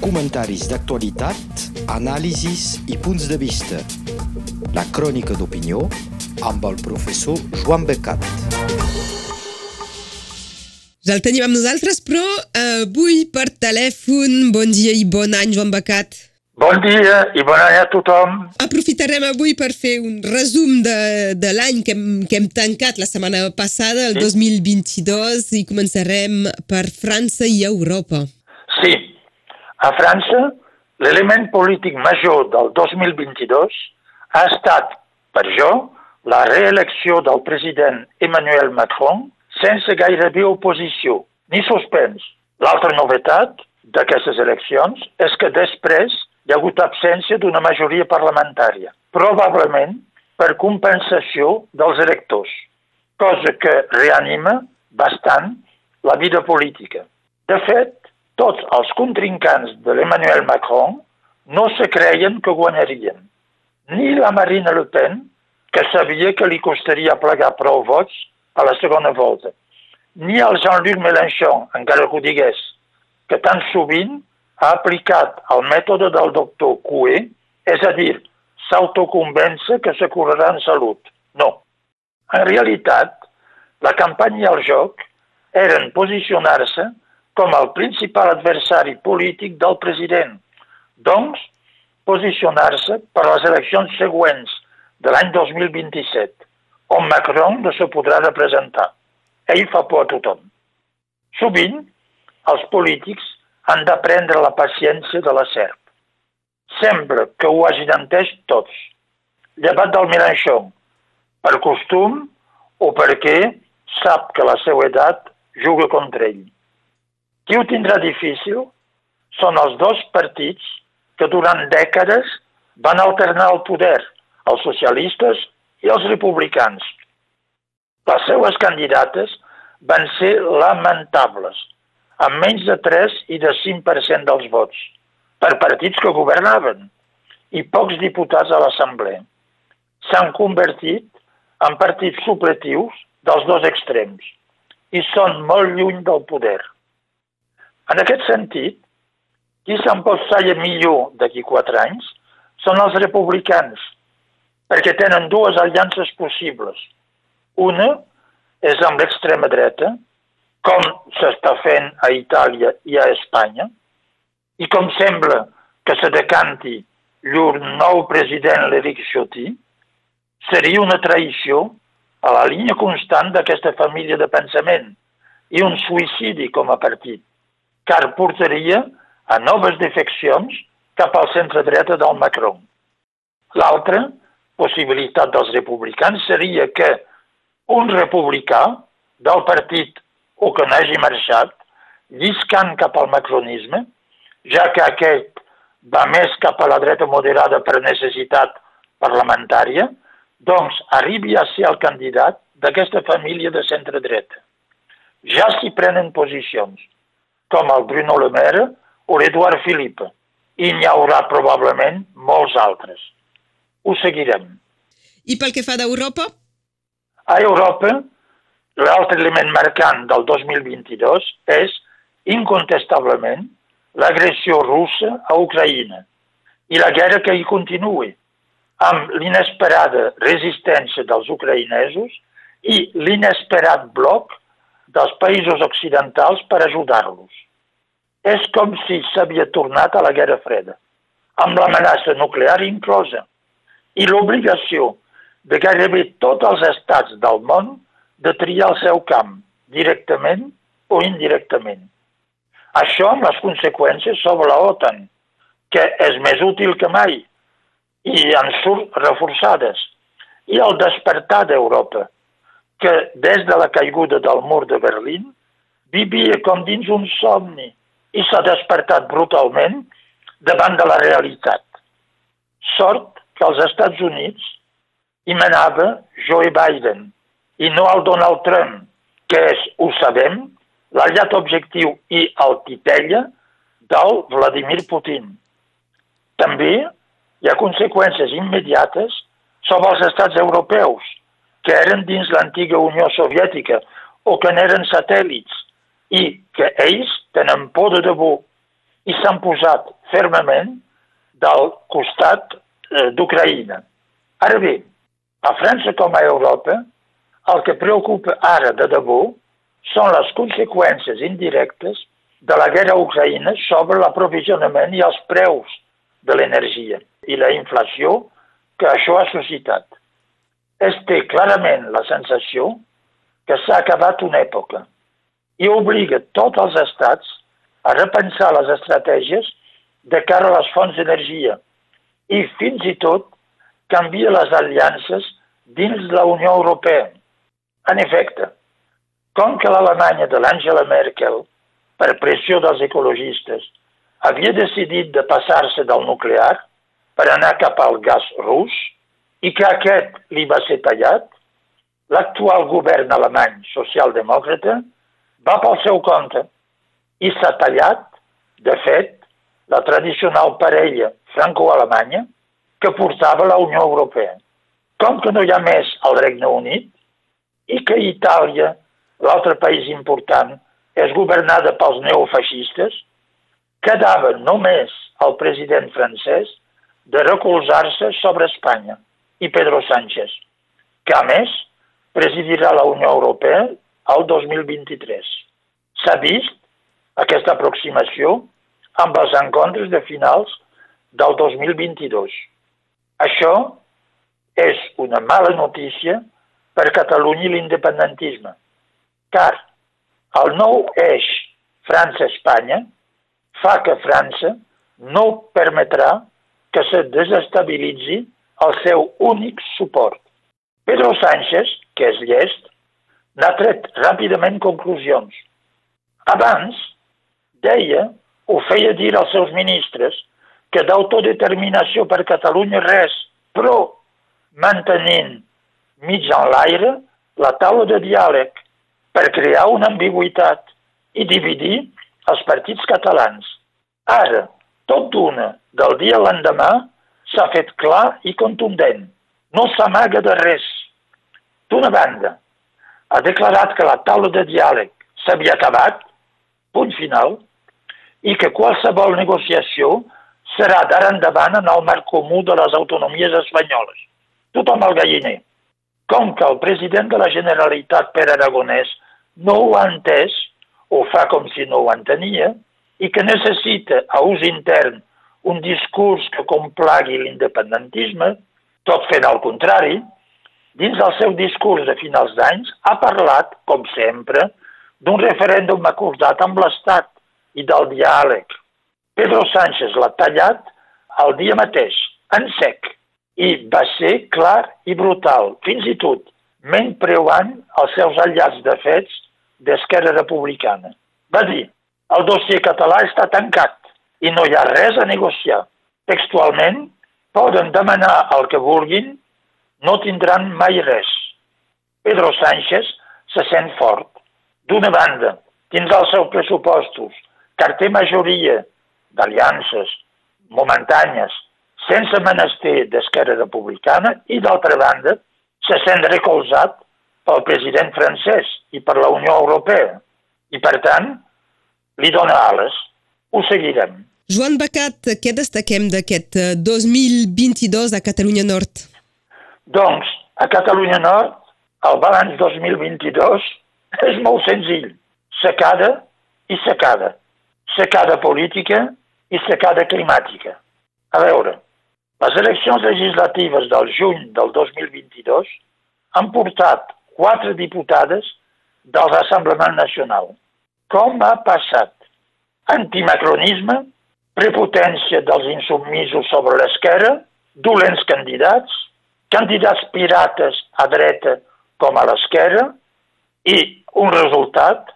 comentaris d'actualitat, anàlisis i punts de vista. La crònica d'opinió amb el professor Joan Becat. Ja el tenim amb nosaltres, però eh, avui per telèfon. Bon dia i bon any, Joan Becat. Bon dia i bon any a tothom. Aprofitarem avui per fer un resum de, de l'any que, hem, que hem tancat la setmana passada, el sí. 2022, i començarem per França i Europa. A França l'element polític major del 2022 ha estat, per jo, la reelecció del president Emmanuel Macron sense gairebé oposició, ni suspens. L'altra novetat d'aquestes eleccions és que després hi ha hagut absència d'una majoria parlamentària, probablement per compensació dels electors, cosa que reanima bastant la vida política. De fet, tots els contrincants de l'Emmanuel Macron no se creien que guanyarien. Ni la Marine Le Pen, que sabia que li costaria plegar prou vots a la segona volta, ni el Jean-Luc Mélenchon, encara que ho digués, que tan sovint ha aplicat el mètode del doctor Coué, és a dir, s'autoconvence que se curarà en salut. No. En realitat, la campanya el joc eren posicionar-se com el principal adversari polític del president, doncs posicionar-se per a les eleccions següents de l'any 2027, on Macron no se podrà representar. Ell fa por a tothom. Sovint, els polítics han d'aprendre la paciència de la serp. Sembla que ho hagin entès tots, llevat del Mélenchon, per costum o perquè sap que la seva edat juga contra ell. Qui ho tindrà difícil són els dos partits que durant dècades van alternar el poder, els socialistes i els republicans. Les seues candidates van ser lamentables, amb menys de 3 i de 5% dels vots, per partits que governaven, i pocs diputats a l'Assemblea. S'han convertit en partits supletius dels dos extrems i són molt lluny del poder. En aquest sentit, qui saia millor d'aquí quatre anys són els republicans, perquè tenen dues aliances possibles. Una és amb l'extrema dreta, com s'està fent a Itàlia i a Espanya, i com sembla que se decanti llur nou president, l'Eric Ciotti, seria una traïció a la línia constant d'aquesta família de pensament i un suïcidi com a partit car portaria a noves defeccions cap al centre-dreta del Macron. L'altra possibilitat dels republicans seria que un republicà del partit o que n'hagi marxat, lliscant cap al macronisme, ja que aquest va més cap a la dreta moderada per necessitat parlamentària, doncs arribi a ser el candidat d'aquesta família de centre-dreta. Ja s'hi prenen posicions com el Bruno Le Maire o l'Eduard Philippe, i n'hi haurà probablement molts altres. Ho seguirem. I pel que fa d'Europa? A Europa, l'altre element marcant del 2022 és, incontestablement, l'agressió russa a Ucraïna i la guerra que hi continua, amb l'inesperada resistència dels ucraïnesos i l'inesperat bloc dels països occidentals per ajudar-los. És com si s'havia tornat a la Guerra Freda, amb l'amenaça nuclear inclosa i l'obligació de gairebé tots els estats del món de triar el seu camp, directament o indirectament. Això amb les conseqüències sobre la OTAN, que és més útil que mai i en surt reforçades, i el despertar d'Europa, que des de la caiguda del mur de Berlín vivia com dins un somni i s'ha despertat brutalment davant de la realitat. Sort que als Estats Units hi manava Joe Biden i no el Donald Trump, que és, ho sabem, l'aliat objectiu i el titella del Vladimir Putin. També hi ha conseqüències immediates sobre els estats europeus, que eren dins l'antiga Unió Soviètica o que n'eren satèl·lits i que ells tenen por de debò i s'han posat fermament del costat eh, d'Ucraïna. Ara bé, a França com a Europa, el que preocupa ara de debò són les conseqüències indirectes de la guerra a Ucraïna sobre l'aprovisionament i els preus de l'energia i la inflació que això ha suscitat. Es té clarament la sensació que s'ha acabat una època i obliga tots els estats a repensar les estratègies de cara a les fonts d'energia i fins i tot canvia les aliances dins la Unió Europea. En efecte, com que l'Alemanya de l'Angela Merkel, per pressió dels ecologistes, havia decidit de passar-se del nuclear per anar cap al gas rus i que aquest li va ser tallat, l'actual govern alemany socialdemòcrata va pel seu compte i s'ha tallat, de fet, la tradicional parella franco-alemanya que portava la Unió Europea. Com que no hi ha més al Regne Unit i que Itàlia, l'altre país important, és governada pels neofeixistes, quedava només el president francès de recolzar-se sobre Espanya i Pedro Sánchez, que a més presidirà la Unió Europea al 2023. S'ha vist aquesta aproximació amb els encontres de finals del 2022. Això és una mala notícia per Catalunya i l'independentisme, car el nou eix França-Espanya fa que França no permetrà que se desestabilitzi el seu únic suport. Pedro Sánchez, que és llest, n'ha tret ràpidament conclusions. Abans, deia, o feia dir als seus ministres, que d'autodeterminació per Catalunya res, però mantenint mig en l'aire la taula de diàleg per crear una ambigüitat i dividir els partits catalans. Ara, tot d'una, del dia a l'endemà, s'ha fet clar i contundent. No s'amaga de res. D'una banda, ha declarat que la taula de diàleg s'havia acabat, punt final, i que qualsevol negociació serà d'ara endavant en el marc comú de les autonomies espanyoles. Tothom al galliner. Com que el president de la Generalitat, Per Aragonès, no ho ha entès, o fa com si no ho entenia, i que necessita a ús intern un discurs que complagui l'independentisme, tot fent el contrari, dins del seu discurs de finals d'anys ha parlat, com sempre, d'un referèndum acordat amb l'Estat i del diàleg. Pedro Sánchez l'ha tallat el dia mateix, en sec, i va ser clar i brutal, fins i tot menyspreant els seus aliats de fets d'Esquerra Republicana. Va dir, el dossier català està tancat i no hi ha res a negociar. Textualment, poden demanar el que vulguin, no tindran mai res. Pedro Sánchez se sent fort. D'una banda, dins els seus pressupostos, car té majoria d'aliances momentànies sense menester d'Esquerra Republicana i, d'altra banda, se sent recolzat pel president francès i per la Unió Europea. I, per tant, li dona ales. Ho seguirem. Joan Bacat, què destaquem d'aquest 2022 eh, a Catalunya Nord? Doncs, a Catalunya Nord, el balanç 2022 és molt senzill. Secada i secada. Secada política i secada climàtica. A veure, les eleccions legislatives del juny del 2022 han portat quatre diputades del Rassemblement Nacional. Com ha passat? Antimacronisme, prepotència dels insubmisos sobre l'esquerra, dolents candidats, candidats pirates a dreta com a l'esquerra i un resultat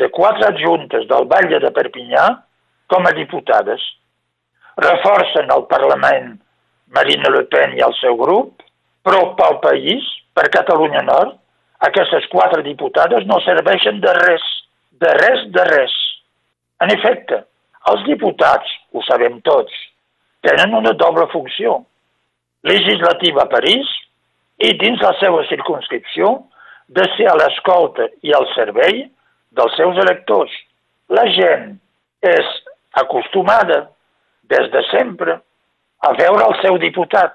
de quatre adjuntes del Batlle de Perpinyà com a diputades. Reforcen el Parlament Marine Le Pen i el seu grup, però pel país, per Catalunya Nord, aquestes quatre diputades no serveixen de res, de res, de res. En efecte, els diputats, ho sabem tots, tenen una doble funció. Legislativa a París i dins la seva circunscripció de ser a l'escolta i al servei dels seus electors. La gent és acostumada, des de sempre, a veure el seu diputat,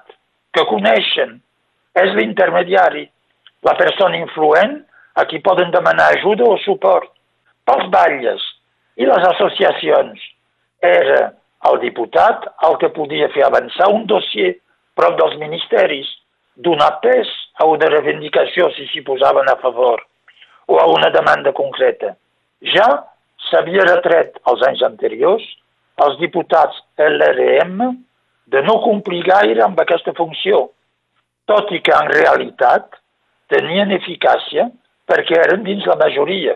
que coneixen, és l'intermediari, la persona influent a qui poden demanar ajuda o suport. Pels batlles i les associacions era el diputat el que podia fer avançar un dossier prop dels ministeris, donar pes a una reivindicació si s'hi posaven a favor o a una demanda concreta. Ja s'havia retret als anys anteriors als diputats LRM de no complir gaire amb aquesta funció, tot i que en realitat tenien eficàcia perquè eren dins la majoria,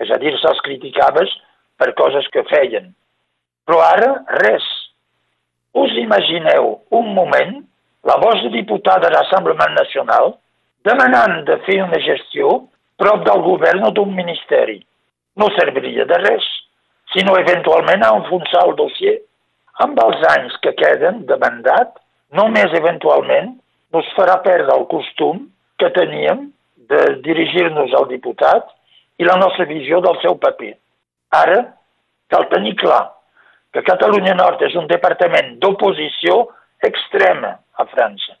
és a dir, se'ls criticaves per coses que feien. Però ara, res. Us imagineu un moment la vostra diputada de l'Assemblement Nacional demanant de fer una gestió prop del govern o d'un ministeri. No serviria de res, sinó eventualment a enfonsar el dossier. Amb els anys que queden de mandat, només eventualment nos farà perdre el costum que teníem de dirigir-nos al diputat i la nostra visió del seu paper. Ara cal tenir clar que Catalunya Nord és un departament d'oposició extrema a França,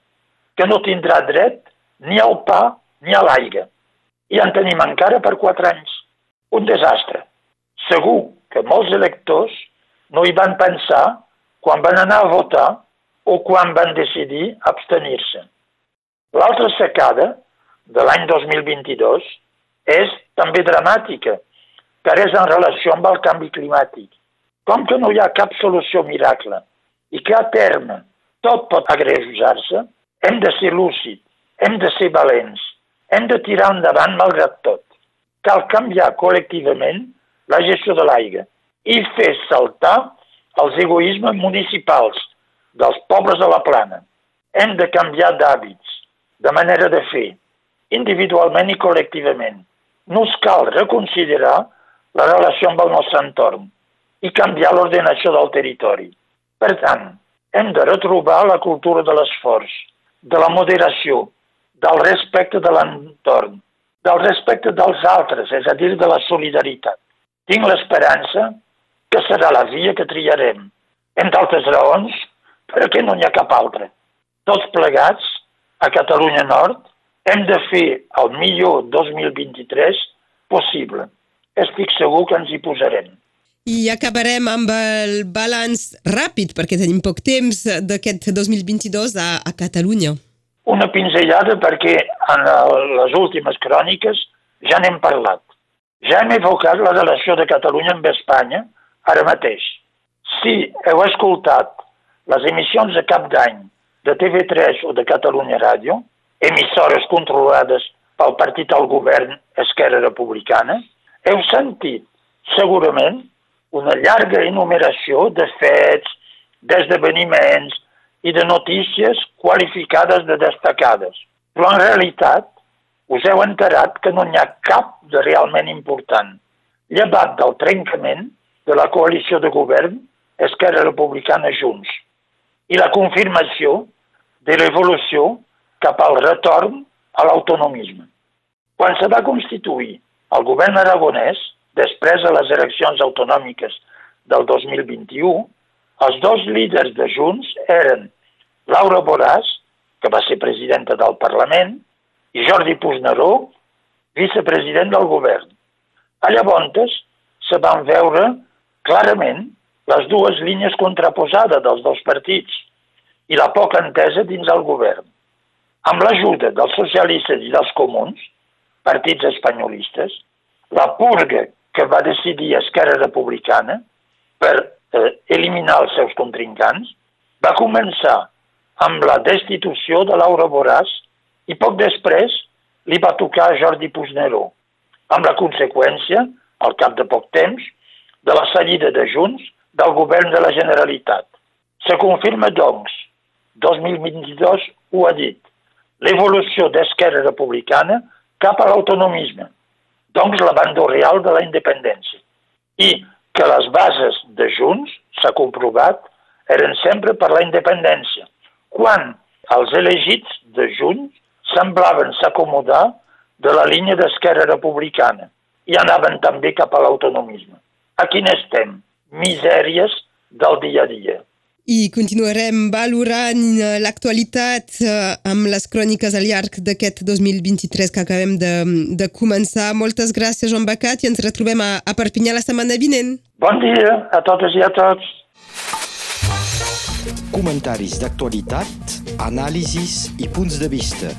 que no tindrà dret ni al pa ni a l'aire. I en tenim encara per quatre anys. Un desastre. Segur que molts electors no hi van pensar quan van anar a votar o quan van decidir abstenir-se. L'altra secada de l'any 2022 és també dramàtica, car és en relació amb el canvi climàtic. Com que no hi ha cap solució miracle i que a terme tot pot agreujar-se, hem de ser lúcid, hem de ser valents, hem de tirar endavant malgrat tot. Cal canviar col·lectivament la gestió de l'aigua i fer saltar els egoismes municipals dels pobles de la plana. Hem de canviar d'hàbits, de manera de fer, individualment i col·lectivament. No us cal reconsiderar la relació amb el nostre entorn i canviar l'ordenació del territori. Per tant, hem de retrobar la cultura de l'esforç, de la moderació, del respecte de l'entorn, del respecte dels altres, és a dir, de la solidaritat. Tinc l'esperança que serà la via que triarem, entre altres raons, perquè no n'hi ha cap altra. Tots plegats, a Catalunya Nord, hem de fer el millor 2023 possible. Estic segur que ens hi posarem. I acabarem amb el balanç ràpid, perquè tenim poc temps, d'aquest 2022 a, a Catalunya. Una pinzellada perquè en les últimes cròniques ja n'hem parlat. Ja hem evocat la relació de Catalunya amb Espanya ara mateix. Si heu escoltat les emissions de cap d'any de TV3 o de Catalunya Ràdio, emissores controlades pel partit al govern Esquerra Republicana, heu sentit segurament una llarga enumeració de fets, d'esdeveniments i de notícies qualificades de destacades. Però en realitat us heu enterat que no n'hi ha cap de realment important, llevat del trencament de la coalició de govern Esquerra Republicana Junts i la confirmació de l'evolució cap al retorn a l'autonomisme. Quan se va constituir el govern aragonès, després de les eleccions autonòmiques del 2021, els dos líders de Junts eren Laura Boràs, que va ser presidenta del Parlament, i Jordi Pusneró, vicepresident del govern. A llavors se van veure clarament les dues línies contraposades dels dos partits i la poca entesa dins el govern. Amb l'ajuda dels socialistes i dels comuns, partits espanyolistes, la purga que va decidir Esquerra Republicana per eh, eliminar els seus contrincants va començar amb la destitució de Laura Boràs i poc després li va tocar a Jordi Pusneró, amb la conseqüència, al cap de poc temps, de la seguida de Junts del govern de la Generalitat. Se confirma, doncs, 2022 ho ha dit, l'evolució d'Esquerra Republicana cap a l'autonomisme, doncs l'abandó real de la independència. I que les bases de Junts, s'ha comprovat, eren sempre per la independència, quan els elegits de Junts semblaven s'acomodar de la línia d'Esquerra Republicana i anaven també cap a l'autonomisme. A quin estem? misèries del dia a dia. I continuarem valorant eh, l'actualitat eh, amb les cròniques al llarg d'aquest 2023 que acabem de, de començar. Moltes gràcies, Joan Becat, i ens retrobem a, a Perpinyà la setmana vinent. Bon dia a totes i a tots. Comentaris d'actualitat, anàlisis i punts de vista.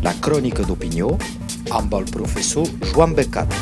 La crònica d'opinió amb el professor Joan Becat.